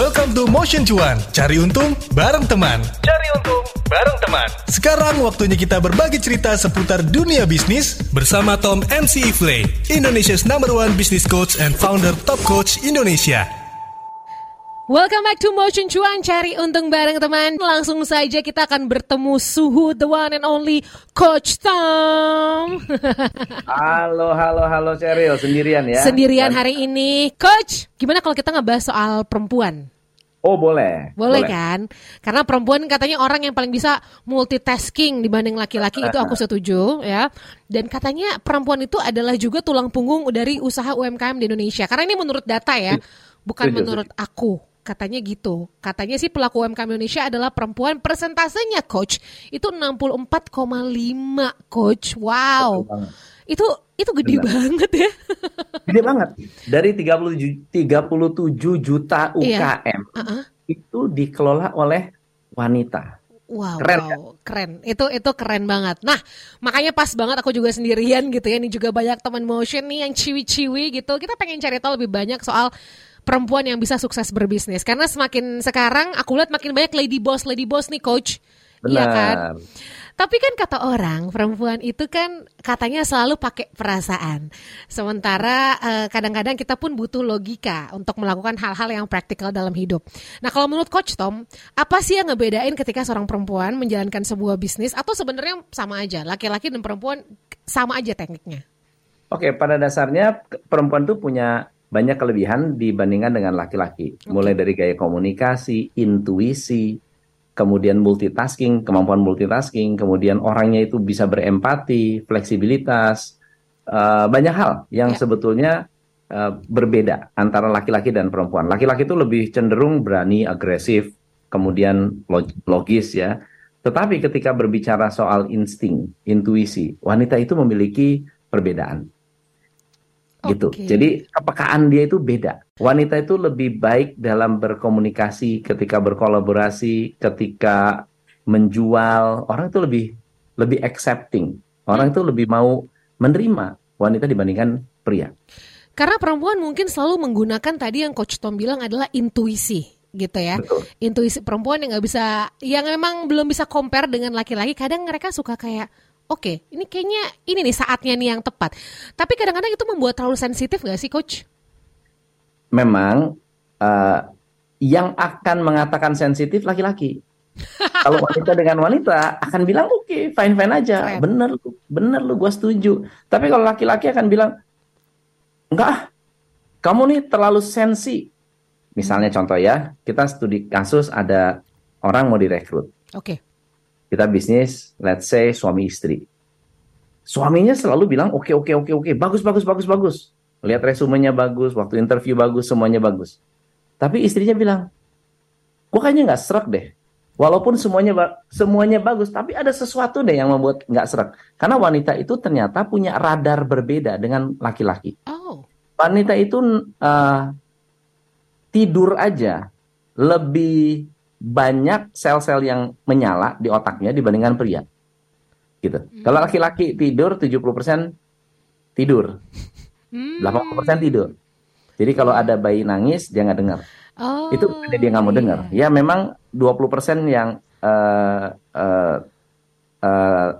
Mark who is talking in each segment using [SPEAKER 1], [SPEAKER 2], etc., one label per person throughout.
[SPEAKER 1] Welcome to Motion Cuan. Cari untung bareng teman. Cari untung bareng teman. Sekarang waktunya kita berbagi cerita seputar dunia bisnis bersama Tom MC Ifle, Indonesia's number one business coach and founder Top Coach Indonesia.
[SPEAKER 2] Welcome back to Motion Cuan, cari untung bareng teman. Langsung saja kita akan bertemu suhu the one and only Coach Tom.
[SPEAKER 3] Halo, halo, halo Cheryl, sendirian ya?
[SPEAKER 2] Sendirian hari ini. Coach, gimana kalau kita ngebahas soal perempuan?
[SPEAKER 3] Oh boleh.
[SPEAKER 2] Boleh, kan? Karena perempuan katanya orang yang paling bisa multitasking dibanding laki-laki itu aku setuju ya. Dan katanya perempuan itu adalah juga tulang punggung dari usaha UMKM di Indonesia. Karena ini menurut data ya, bukan
[SPEAKER 3] Setuju,
[SPEAKER 2] menurut aku. Katanya gitu. Katanya sih pelaku UMKM Indonesia adalah perempuan. Persentasenya coach itu 64,5 coach. Wow. Itu itu gede
[SPEAKER 3] Benar.
[SPEAKER 2] banget ya.
[SPEAKER 3] Gede banget. Dari 37, 37 juta
[SPEAKER 2] Iya.
[SPEAKER 3] UKM
[SPEAKER 2] Uh-uh.
[SPEAKER 3] itu dikelola oleh wanita.
[SPEAKER 2] Wow,
[SPEAKER 3] Keren,
[SPEAKER 2] wow, keren. Itu itu keren banget. Nah, makanya pas banget aku juga sendirian gitu ya. Ini juga banyak teman motion nih yang ciwi-ciwi gitu. Kita pengen cari tahu lebih banyak soal perempuan yang bisa sukses berbisnis. Karena semakin sekarang aku lihat makin banyak lady boss, lady boss nih coach. Iya kan?
[SPEAKER 3] Benar.
[SPEAKER 2] Tapi kan kata orang perempuan itu kan katanya selalu pakai perasaan. Sementara eh, kadang-kadang kita pun butuh logika untuk melakukan hal-hal yang praktikal dalam hidup. Nah kalau menurut Coach Tom, apa sih yang ngebedain ketika seorang perempuan menjalankan sebuah bisnis atau sebenarnya sama aja, laki-laki dan perempuan sama aja tekniknya?
[SPEAKER 3] Oke, pada dasarnya perempuan tuh punya banyak kelebihan dibandingkan dengan laki-laki. Mulai dari gaya komunikasi, intuisi, kemudian multitasking, kemampuan multitasking, kemudian orangnya itu bisa berempati, fleksibilitas, eh, banyak hal yang
[SPEAKER 2] Ya.
[SPEAKER 3] sebetulnya eh, berbeda antara laki-laki dan perempuan. Laki-laki itu lebih cenderung berani, agresif, kemudian log- logis ya. Tetapi ketika berbicara soal insting, intuisi, wanita itu memiliki perbedaan gitu.
[SPEAKER 2] Oke.
[SPEAKER 3] Jadi kepekaan dia itu beda. Wanita itu lebih baik dalam berkomunikasi, ketika berkolaborasi, ketika menjual, orang itu lebih lebih accepting. Orang itu lebih mau menerima wanita dibandingkan pria.
[SPEAKER 2] Karena perempuan mungkin selalu menggunakan tadi yang Coach Tom bilang adalah intuisi gitu ya.
[SPEAKER 3] Betul.
[SPEAKER 2] Intuisi perempuan yang nggak bisa, yang memang belum bisa compare dengan laki-laki. Kadang mereka suka kayak, oke, ini kayaknya ini nih saatnya nih yang tepat. Tapi kadang-kadang itu membuat terlalu sensitif nggak sih, Coach?
[SPEAKER 3] Memang eh, yang akan mengatakan sensitif laki-laki. Kalau wanita dengan wanita akan bilang oke, fine fine aja,
[SPEAKER 2] Keren.
[SPEAKER 3] bener lu, bener lu, gua setuju. Tapi kalau laki-laki akan bilang enggak, kamu nih terlalu sensi. Misalnya contoh ya, kita studi kasus ada orang mau direkrut,
[SPEAKER 2] Oke.
[SPEAKER 3] Kita bisnis, let's say suami istri. Suaminya selalu bilang oke oke oke oke, bagus bagus bagus bagus. Lihat resumenya bagus, waktu interview bagus, semuanya bagus. Tapi istrinya bilang, gua kayaknya nggak serak deh. Walaupun semuanya semuanya bagus, tapi ada sesuatu deh yang membuat nggak serak. Karena wanita itu ternyata punya radar berbeda dengan laki-laki.
[SPEAKER 2] Oh,
[SPEAKER 3] Wanita itu eh, tidur aja lebih banyak sel-sel yang menyala di otaknya dibandingkan pria. Gitu. Kalau laki-laki tidur 70% tidur,
[SPEAKER 2] Hmm.
[SPEAKER 3] 80% tidur. Jadi kalau ada bayi nangis dia nggak dengar.
[SPEAKER 2] oh,
[SPEAKER 3] Itu bukannya dia nggak mau dengar.
[SPEAKER 2] iya.
[SPEAKER 3] Ya memang 20% yang eh, eh, eh,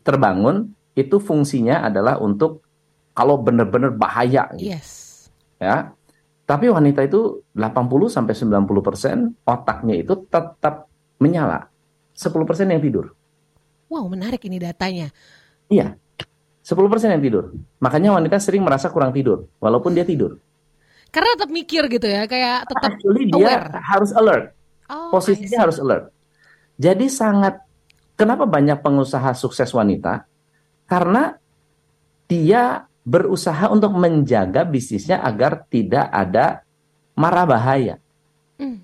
[SPEAKER 3] terbangun itu fungsinya adalah untuk kalau benar-benar bahaya gitu
[SPEAKER 2] Yes.
[SPEAKER 3] ya. Tapi wanita itu 80 sampai 90% otaknya itu tetap menyala. 10% yang tidur.
[SPEAKER 2] Wow, menarik ini datanya.
[SPEAKER 3] Iya. 10% yang tidur. Makanya wanita sering merasa kurang tidur walaupun dia tidur.
[SPEAKER 2] Karena tetap mikir gitu ya, kayak tetap
[SPEAKER 3] Actually dia
[SPEAKER 2] aware.
[SPEAKER 3] harus alert.
[SPEAKER 2] Oh,
[SPEAKER 3] Posisinya harus alert. Jadi sangat kenapa banyak pengusaha sukses wanita? Karena dia berusaha untuk menjaga bisnisnya agar tidak ada mara bahaya.
[SPEAKER 2] Hmm.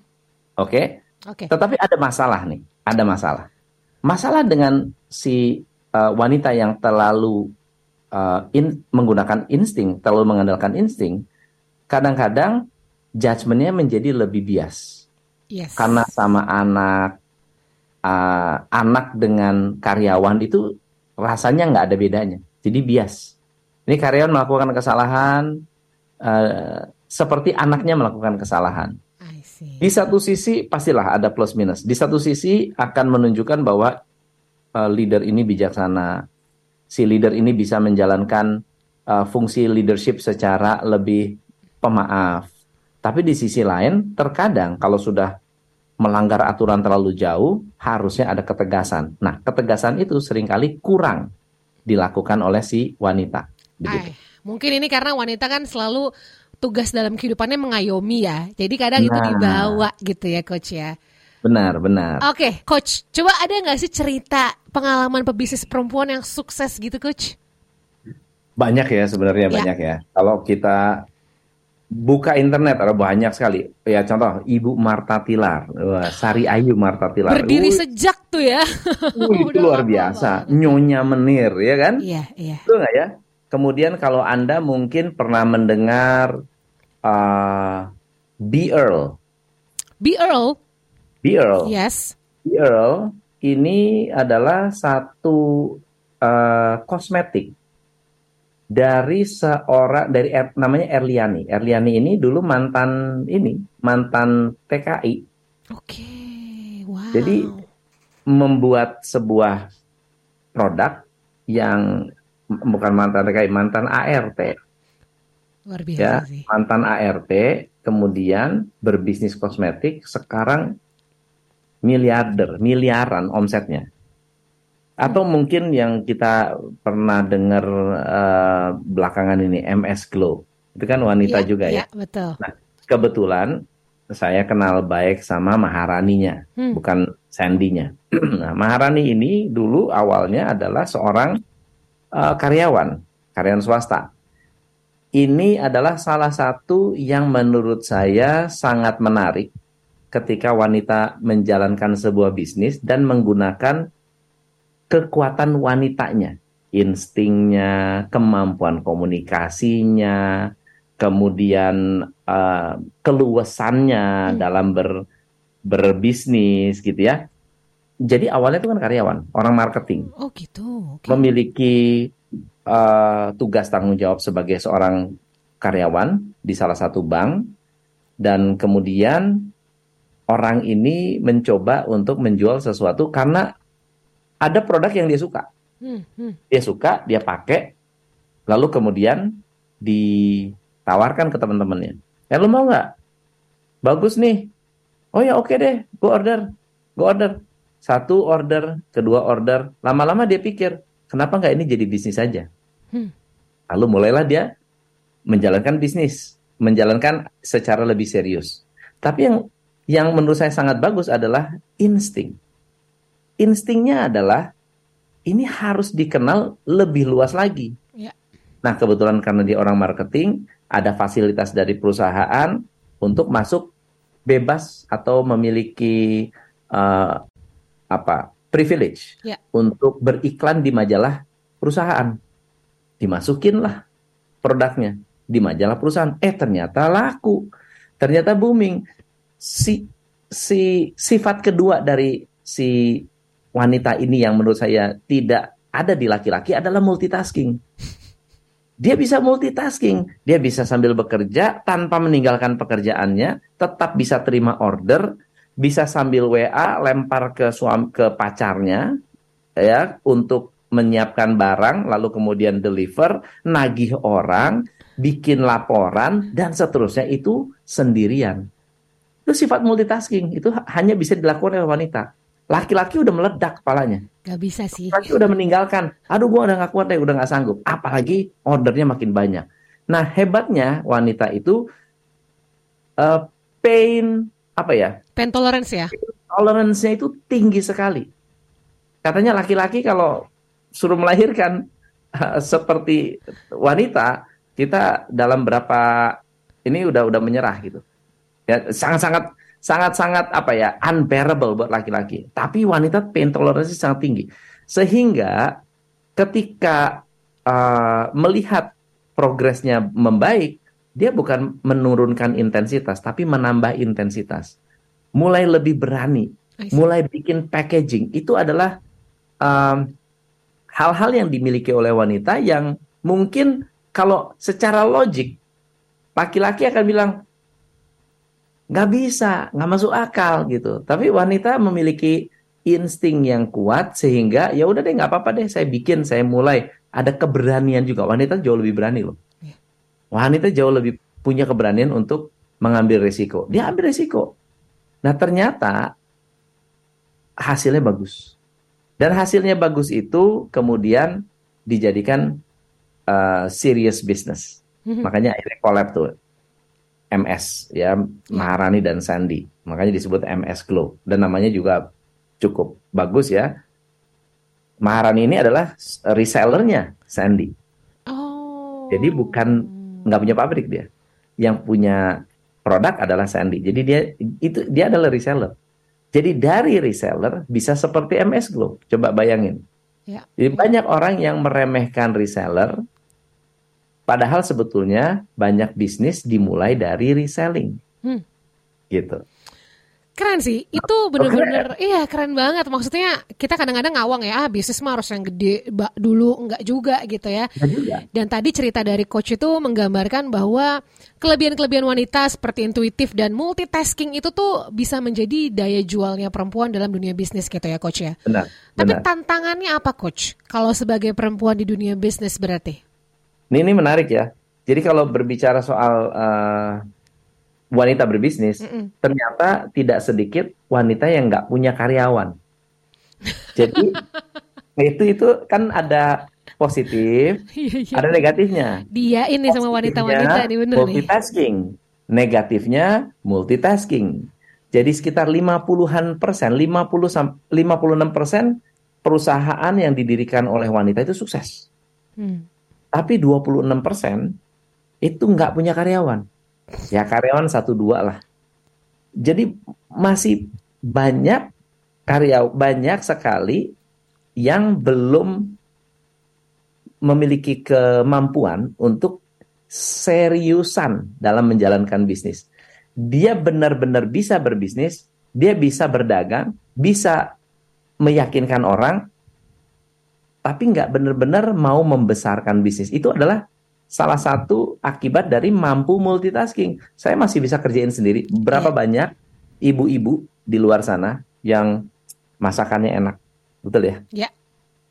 [SPEAKER 3] Oke?
[SPEAKER 2] Oke.
[SPEAKER 3] Tetapi ada masalah nih, ada masalah. Masalah dengan si uh, wanita yang terlalu uh, in- menggunakan insting, terlalu mengandalkan insting, kadang-kadang judgementnya menjadi lebih bias.
[SPEAKER 2] Yes.
[SPEAKER 3] Karena sama anak, uh, anak dengan karyawan itu rasanya nggak ada bedanya. Jadi bias. Ini karyawan melakukan kesalahan, uh, seperti anaknya melakukan kesalahan.
[SPEAKER 2] I see.
[SPEAKER 3] Di satu sisi pastilah ada plus minus. Di satu sisi akan menunjukkan bahwa uh, leader ini bijaksana. Si leader ini bisa menjalankan uh, fungsi leadership secara lebih pemaaf. Tapi di sisi lain, terkadang kalau sudah melanggar aturan terlalu jauh, harusnya ada ketegasan. Nah, ketegasan itu sering kali kurang dilakukan oleh si wanita.
[SPEAKER 2] Ay, mungkin ini karena wanita kan selalu tugas dalam kehidupannya mengayomi ya. Jadi kadang nah, itu dibawa gitu ya coach ya.
[SPEAKER 3] Benar, benar.
[SPEAKER 2] Oke, okay, coach, coba ada nggak sih cerita pengalaman pebisnis perempuan yang sukses gitu coach?
[SPEAKER 3] Banyak ya sebenarnya ya. banyak ya. Kalau kita buka internet ada banyak sekali. Ya contoh Ibu Marta Tilar, Wah, Sari Ayu Marta Tilar.
[SPEAKER 2] Berdiri uh, sejak tuh ya.
[SPEAKER 3] Uh, itu luar biasa. Nyonya Menir ya kan?
[SPEAKER 2] Iya, iya.
[SPEAKER 3] Itu nggak ya? Kemudian kalau Anda mungkin pernah mendengar uh, B. Earl.
[SPEAKER 2] B. Earl?
[SPEAKER 3] B. Earl.
[SPEAKER 2] Yes.
[SPEAKER 3] B. Earl ini adalah satu uh, kosmetik dari seorang dari er, namanya Erliani. Erliani ini dulu mantan ini mantan TKI.
[SPEAKER 2] Oke, wow.
[SPEAKER 3] Jadi membuat sebuah produk yang bukan mantan TKI, mantan ART.
[SPEAKER 2] Luar biasa
[SPEAKER 3] ya,
[SPEAKER 2] sih.
[SPEAKER 3] Mantan ART, kemudian berbisnis kosmetik, sekarang miliarder, miliaran omsetnya. Atau hmm. mungkin yang kita pernah dengar uh, belakangan ini MS Glow. Itu kan wanita ya, juga ya.
[SPEAKER 2] ya. betul.
[SPEAKER 3] Nah, kebetulan saya kenal baik sama Maharaninya, hmm. bukan Sandinya. nah, Maharani ini dulu awalnya adalah seorang uh, karyawan, karyawan swasta. Ini adalah salah satu yang menurut saya sangat menarik ketika wanita menjalankan sebuah bisnis dan menggunakan kekuatan wanitanya, instingnya, kemampuan komunikasinya, kemudian uh, keluasannya hmm. dalam ber, berbisnis gitu ya jadi awalnya itu kan karyawan, orang marketing.
[SPEAKER 2] Oh gitu.
[SPEAKER 3] Okay. Memiliki uh, tugas tanggung jawab sebagai seorang karyawan di salah satu bank dan kemudian orang ini mencoba untuk menjual sesuatu karena ada produk yang dia suka. Hmm, hmm. Dia suka, dia pakai, lalu kemudian ditawarkan ke teman-temannya. Eh lu mau nggak? Bagus nih. Oh ya oke okay deh, gue order, gue order satu order, kedua order, lama-lama dia pikir, kenapa nggak ini jadi bisnis saja? Hmm. Lalu mulailah dia menjalankan bisnis, menjalankan secara lebih serius. Tapi yang yang menurut saya sangat bagus adalah insting. Instingnya adalah ini harus dikenal lebih luas lagi. Ya. Nah kebetulan karena dia orang marketing, ada fasilitas dari perusahaan untuk masuk bebas atau memiliki uh, apa privilege ya. untuk beriklan di majalah perusahaan. Dimasukinlah produknya di majalah perusahaan. Eh ternyata laku, ternyata booming. Si si sifat kedua dari si wanita ini yang menurut saya tidak ada di laki-laki adalah multitasking. Dia bisa multitasking, dia bisa sambil bekerja tanpa meninggalkan pekerjaannya, tetap bisa terima order, bisa sambil WA lempar ke suami ke pacarnya ya untuk menyiapkan barang lalu kemudian deliver, nagih orang, bikin laporan dan seterusnya itu sendirian. Itu sifat multitasking, itu hanya bisa dilakukan oleh wanita. Laki-laki udah meledak kepalanya.
[SPEAKER 2] Gak bisa sih.
[SPEAKER 3] Laki udah meninggalkan. Aduh gua udah gak kuat deh, udah gak sanggup. Apalagi ordernya makin banyak. Nah hebatnya wanita itu uh, pain apa ya?
[SPEAKER 2] Pain tolerance ya?
[SPEAKER 3] Tolerance-nya itu tinggi sekali. Katanya laki-laki kalau suruh melahirkan uh, seperti wanita, kita dalam berapa ini udah udah menyerah gitu. Ya sangat-sangat sangat-sangat apa ya unbearable buat laki-laki. Tapi wanita pain tolerance sangat tinggi. Sehingga ketika uh, melihat progresnya membaik, dia bukan menurunkan intensitas, tapi menambah intensitas. Mulai lebih berani, mulai bikin packaging. Itu adalah hal hal-hal yang dimiliki oleh wanita yang mungkin kalau secara logik laki-laki akan bilang nggak bisa, nggak masuk akal gitu. Tapi wanita memiliki insting yang kuat sehingga ya udah deh nggak apa-apa deh saya bikin, saya mulai. Ada keberanian juga. Wanita jauh lebih berani loh. Iya. Wanita jauh lebih punya keberanian untuk mengambil risiko. Dia ambil risiko. Nah ternyata hasilnya bagus. Dan hasilnya bagus itu kemudian dijadikan uh, serious business. Mm-hmm. Makanya akhirnya collab tuh MS ya Maharani dan Sandy. Makanya disebut MS Glow dan namanya juga cukup bagus ya. Maharani ini adalah resellernya Sandy. Oh. Jadi bukan nggak punya pabrik dia. Yang punya produk adalah Sandy. Jadi dia itu dia adalah reseller. Jadi dari reseller bisa seperti MS Glow. Coba bayangin. Ya. Jadi banyak orang yang meremehkan reseller, padahal sebetulnya banyak bisnis dimulai dari reselling. Hmm. Gitu.
[SPEAKER 2] Keren sih, itu bener-bener, okay. iya keren banget. Maksudnya kita kadang-kadang ngawang ya, ah bisnis mah harus yang gede dulu, enggak juga gitu ya. juga. Dan tadi cerita dari coach itu menggambarkan bahwa kelebihan-kelebihan wanita seperti intuitif dan multitasking itu tuh bisa menjadi daya jualnya perempuan dalam dunia bisnis gitu ya coach ya.
[SPEAKER 3] Benar.
[SPEAKER 2] Tapi
[SPEAKER 3] benar.
[SPEAKER 2] tantangannya apa coach? Kalau sebagai perempuan di dunia bisnis berarti?
[SPEAKER 3] Ini, ini menarik ya. Jadi kalau berbicara soal uh, wanita berbisnis, mm -mm. ternyata tidak sedikit wanita yang nggak punya karyawan. Jadi itu itu kan ada positif, iya, iya. ada negatifnya.
[SPEAKER 2] Dia ini sama wanita-wanita ini bener
[SPEAKER 3] multitasking. Nih. Negatifnya multitasking. Jadi sekitar 50-an persen, 50 56 persen perusahaan yang didirikan oleh wanita itu sukses. Hmm. Tapi 26 persen itu nggak punya karyawan ya karyawan satu dua lah. Jadi masih banyak karya banyak sekali yang belum memiliki kemampuan untuk seriusan dalam menjalankan bisnis. Dia benar-benar bisa berbisnis, dia bisa berdagang, bisa meyakinkan orang, tapi nggak benar-benar mau membesarkan bisnis. Itu adalah salah satu akibat dari mampu multitasking. Saya masih bisa kerjain sendiri. Berapa yeah. banyak ibu-ibu di luar sana yang masakannya enak, betul ya?
[SPEAKER 2] Yeah.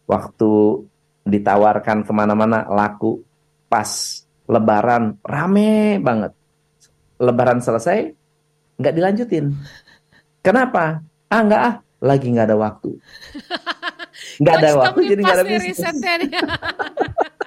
[SPEAKER 3] Waktu ditawarkan ke mana-mana laku, pas Lebaran rame banget. Lebaran selesai nggak dilanjutin. Kenapa? Ah nggak ah, lagi nggak ada waktu. Nggak ada waktu jadi nggak ada bisnis.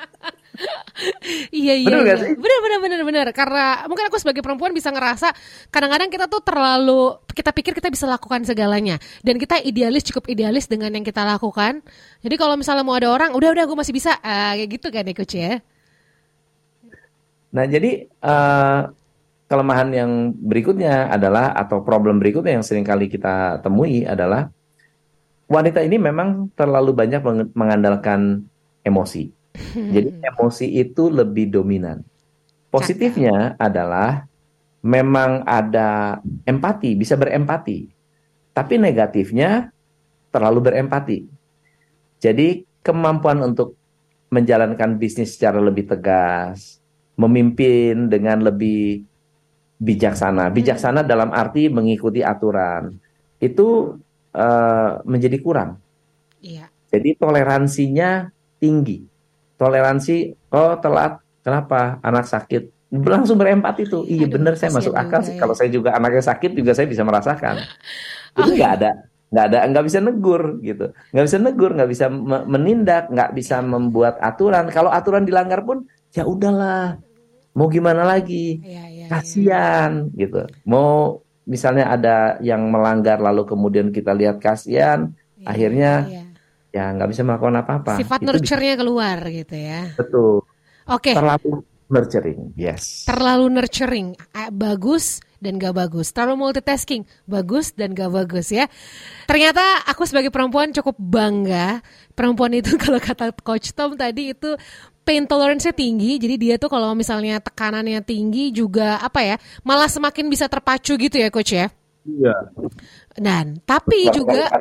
[SPEAKER 2] iya iya. Benar iya. sih? Benar benar benar benar. Karena mungkin aku sebagai perempuan bisa ngerasa kadang-kadang kita tuh terlalu kita pikir kita bisa lakukan segalanya dan kita idealis cukup idealis dengan yang kita lakukan. Jadi kalau misalnya mau ada orang, udah udah gue masih bisa uh, kayak gitu kan ya coach ya.
[SPEAKER 3] Nah jadi uh, kelemahan yang berikutnya adalah atau problem berikutnya yang sering kali kita temui adalah wanita ini memang terlalu banyak mengandalkan emosi jadi emosi itu lebih dominan. Positifnya adalah memang ada empati, bisa berempati. Tapi negatifnya terlalu berempati. Jadi kemampuan untuk menjalankan bisnis secara lebih tegas, memimpin dengan lebih bijaksana. Hmm. Bijaksana dalam arti mengikuti aturan. Itu uh, menjadi kurang.
[SPEAKER 2] Iya.
[SPEAKER 3] Jadi toleransinya tinggi toleransi oh telat. Kenapa? Anak sakit. Langsung berempati tuh iya bener saya masuk akal sih. ya. kalau saya juga anaknya sakit juga saya bisa merasakan. Itu nggak ada nggak ada nggak bisa negur gitu. Nggak bisa negur nggak bisa menindak nggak bisa membuat aturan. Kalau aturan dilanggar pun ya udahlah. Mau gimana lagi? Ya, ya, kasihan ya. gitu. Mau misalnya ada yang melanggar lalu kemudian kita lihat kasihan ya, akhirnya ya ya nggak bisa melakukan apa-apa.
[SPEAKER 2] Sifat nurture-nya keluar gitu ya.
[SPEAKER 3] Betul.
[SPEAKER 2] Oke. Okay.
[SPEAKER 3] Terlalu nurturing, yes.
[SPEAKER 2] Terlalu nurturing, bagus dan gak bagus. Terlalu multitasking, bagus dan gak bagus ya. Ternyata aku sebagai perempuan cukup bangga. Perempuan itu kalau kata Coach Tom tadi itu pain tolerance-nya tinggi. Jadi dia tuh kalau misalnya tekanannya tinggi juga apa ya, malah semakin bisa terpacu gitu ya Coach ya.
[SPEAKER 3] Iya.
[SPEAKER 2] Dan tapi juga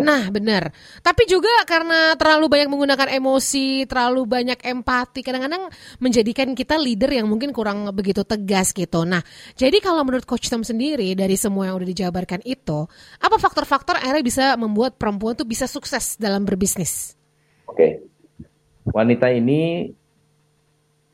[SPEAKER 2] Nah, benar. Tapi juga karena terlalu banyak menggunakan emosi, terlalu banyak empati, kadang-kadang menjadikan kita leader yang mungkin kurang begitu tegas gitu. Nah, jadi kalau menurut Coach Tom sendiri dari semua yang udah dijabarkan itu, apa faktor-faktor akhirnya bisa membuat perempuan tuh bisa sukses dalam berbisnis?
[SPEAKER 3] Oke. Wanita ini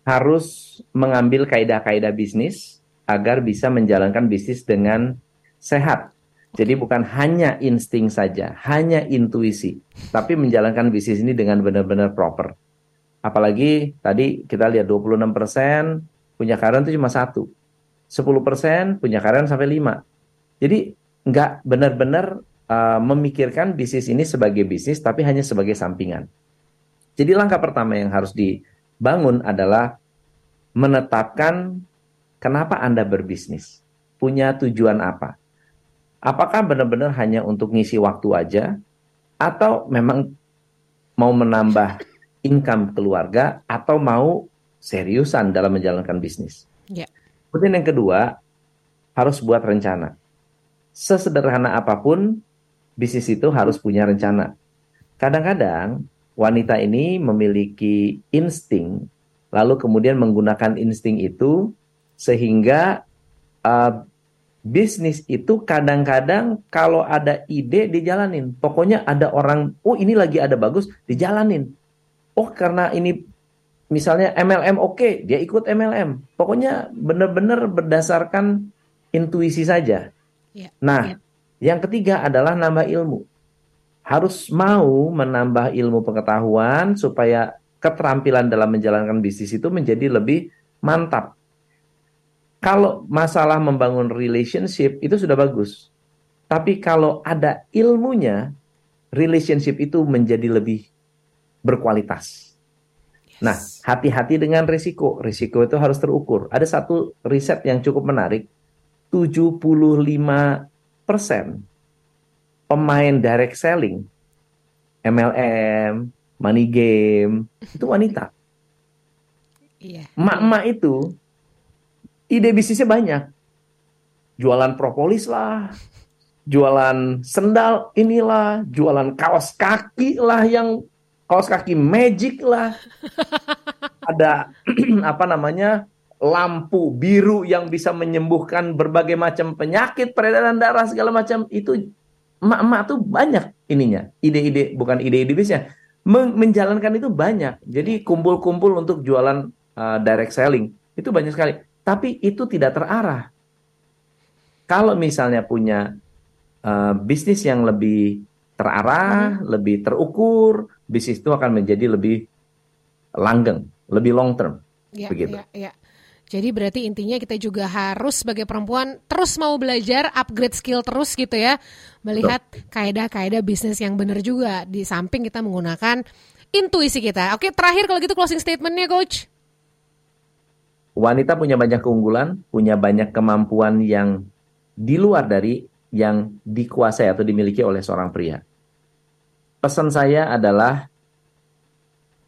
[SPEAKER 3] harus mengambil kaidah-kaidah bisnis agar bisa menjalankan bisnis dengan sehat jadi bukan hanya insting saja, hanya intuisi, tapi menjalankan bisnis ini dengan benar-benar proper. Apalagi tadi kita lihat 26% punya karyawan itu cuma satu. 10% punya karyawan sampai 5. Jadi nggak benar-benar uh, memikirkan bisnis ini sebagai bisnis, tapi hanya sebagai sampingan. Jadi langkah pertama yang harus dibangun adalah menetapkan kenapa Anda berbisnis. Punya tujuan apa? apakah benar-benar hanya untuk ngisi waktu aja atau memang mau menambah income keluarga atau mau seriusan dalam menjalankan bisnis.
[SPEAKER 2] Yeah.
[SPEAKER 3] Kemudian yang kedua harus buat rencana. Sesederhana apa pun bisnis itu harus punya rencana. Kadang-kadang wanita ini memiliki insting lalu kemudian menggunakan insting itu sehingga uh, bisnis itu kadang-kadang kalau ada ide dijalanin. Pokoknya ada orang, oh ini lagi ada bagus, dijalanin. Oh karena ini misalnya MLM oke, okay, dia ikut MLM. Pokoknya benar-benar berdasarkan intuisi saja.
[SPEAKER 2] Ya,
[SPEAKER 3] nah, ya. yang ketiga adalah nambah ilmu. Harus mau menambah ilmu pengetahuan supaya keterampilan dalam menjalankan bisnis itu menjadi lebih mantap kalau masalah membangun relationship itu sudah bagus. Tapi kalau ada ilmunya, relationship itu menjadi lebih berkualitas. Yes. Nah, hati-hati dengan risiko. Risiko itu harus terukur. Ada satu riset yang cukup menarik. 75% pemain direct selling, MLM, money game, itu wanita.
[SPEAKER 2] Iya.
[SPEAKER 3] Mak-mak itu ide bisnisnya banyak. Jualan propolis lah, jualan sendal inilah, jualan kaos kaki lah yang kaos kaki magic lah. Ada apa namanya? lampu biru yang bisa menyembuhkan berbagai macam penyakit peredaran darah segala macam itu emak-emak tuh banyak ininya ide-ide bukan ide-ide bisnisnya menjalankan itu banyak jadi kumpul-kumpul untuk jualan uh, direct selling itu banyak sekali tapi itu tidak terarah. Kalau misalnya punya uh, bisnis yang lebih terarah, hmm. lebih terukur, bisnis itu akan menjadi lebih langgeng, lebih long term. Ya, begitu.
[SPEAKER 2] Ya, ya. Jadi berarti intinya kita juga harus sebagai perempuan terus mau belajar, upgrade skill terus gitu ya. Melihat kaedah-kaedah bisnis yang benar juga di samping kita menggunakan intuisi kita. Oke, terakhir kalau gitu closing statementnya coach
[SPEAKER 3] wanita punya banyak keunggulan, punya banyak kemampuan yang di luar dari yang dikuasai atau dimiliki oleh seorang pria. Pesan saya adalah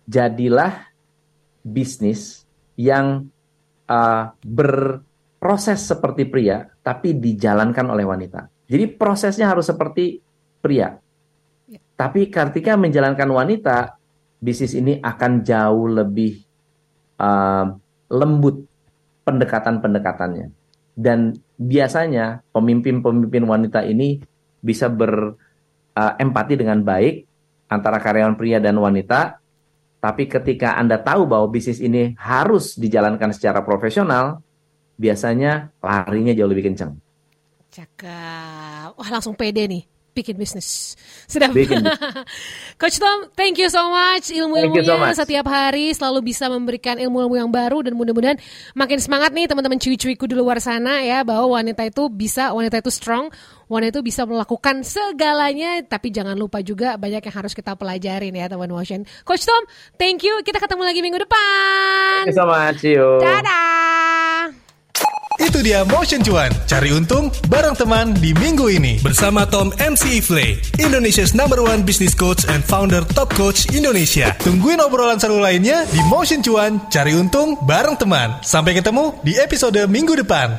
[SPEAKER 3] jadilah bisnis yang uh, berproses seperti pria, tapi dijalankan oleh wanita. Jadi prosesnya harus seperti pria. Ya. Tapi ketika menjalankan wanita, bisnis ini akan jauh lebih uh, lembut pendekatan-pendekatannya. Dan biasanya pemimpin-pemimpin wanita ini bisa berempati uh, dengan baik antara karyawan pria dan wanita. Tapi ketika Anda tahu bahwa bisnis ini harus dijalankan secara profesional, biasanya larinya jauh lebih kencang.
[SPEAKER 2] Cakep. Wah langsung pede nih bikin bisnis. Sudah. Bikin. Coach Tom, thank you so much ilmu-ilmunya so setiap hari selalu bisa memberikan ilmu-ilmu yang baru dan mudah-mudahan makin semangat nih teman-teman cuy-cuiku di luar sana ya bahwa wanita itu bisa, wanita itu strong, wanita itu bisa melakukan segalanya tapi jangan lupa juga banyak yang harus kita pelajarin ya teman motion. Coach Tom, thank you. Kita ketemu lagi minggu depan.
[SPEAKER 3] Thank you so much. See you.
[SPEAKER 2] Dadah.
[SPEAKER 1] Itu dia Motion Cuan, cari untung bareng teman di minggu ini. Bersama Tom MC Ifle, Indonesia's number one business coach and founder Top Coach Indonesia. Tungguin obrolan seru lainnya di Motion Cuan, cari untung bareng teman. Sampai ketemu di episode minggu depan.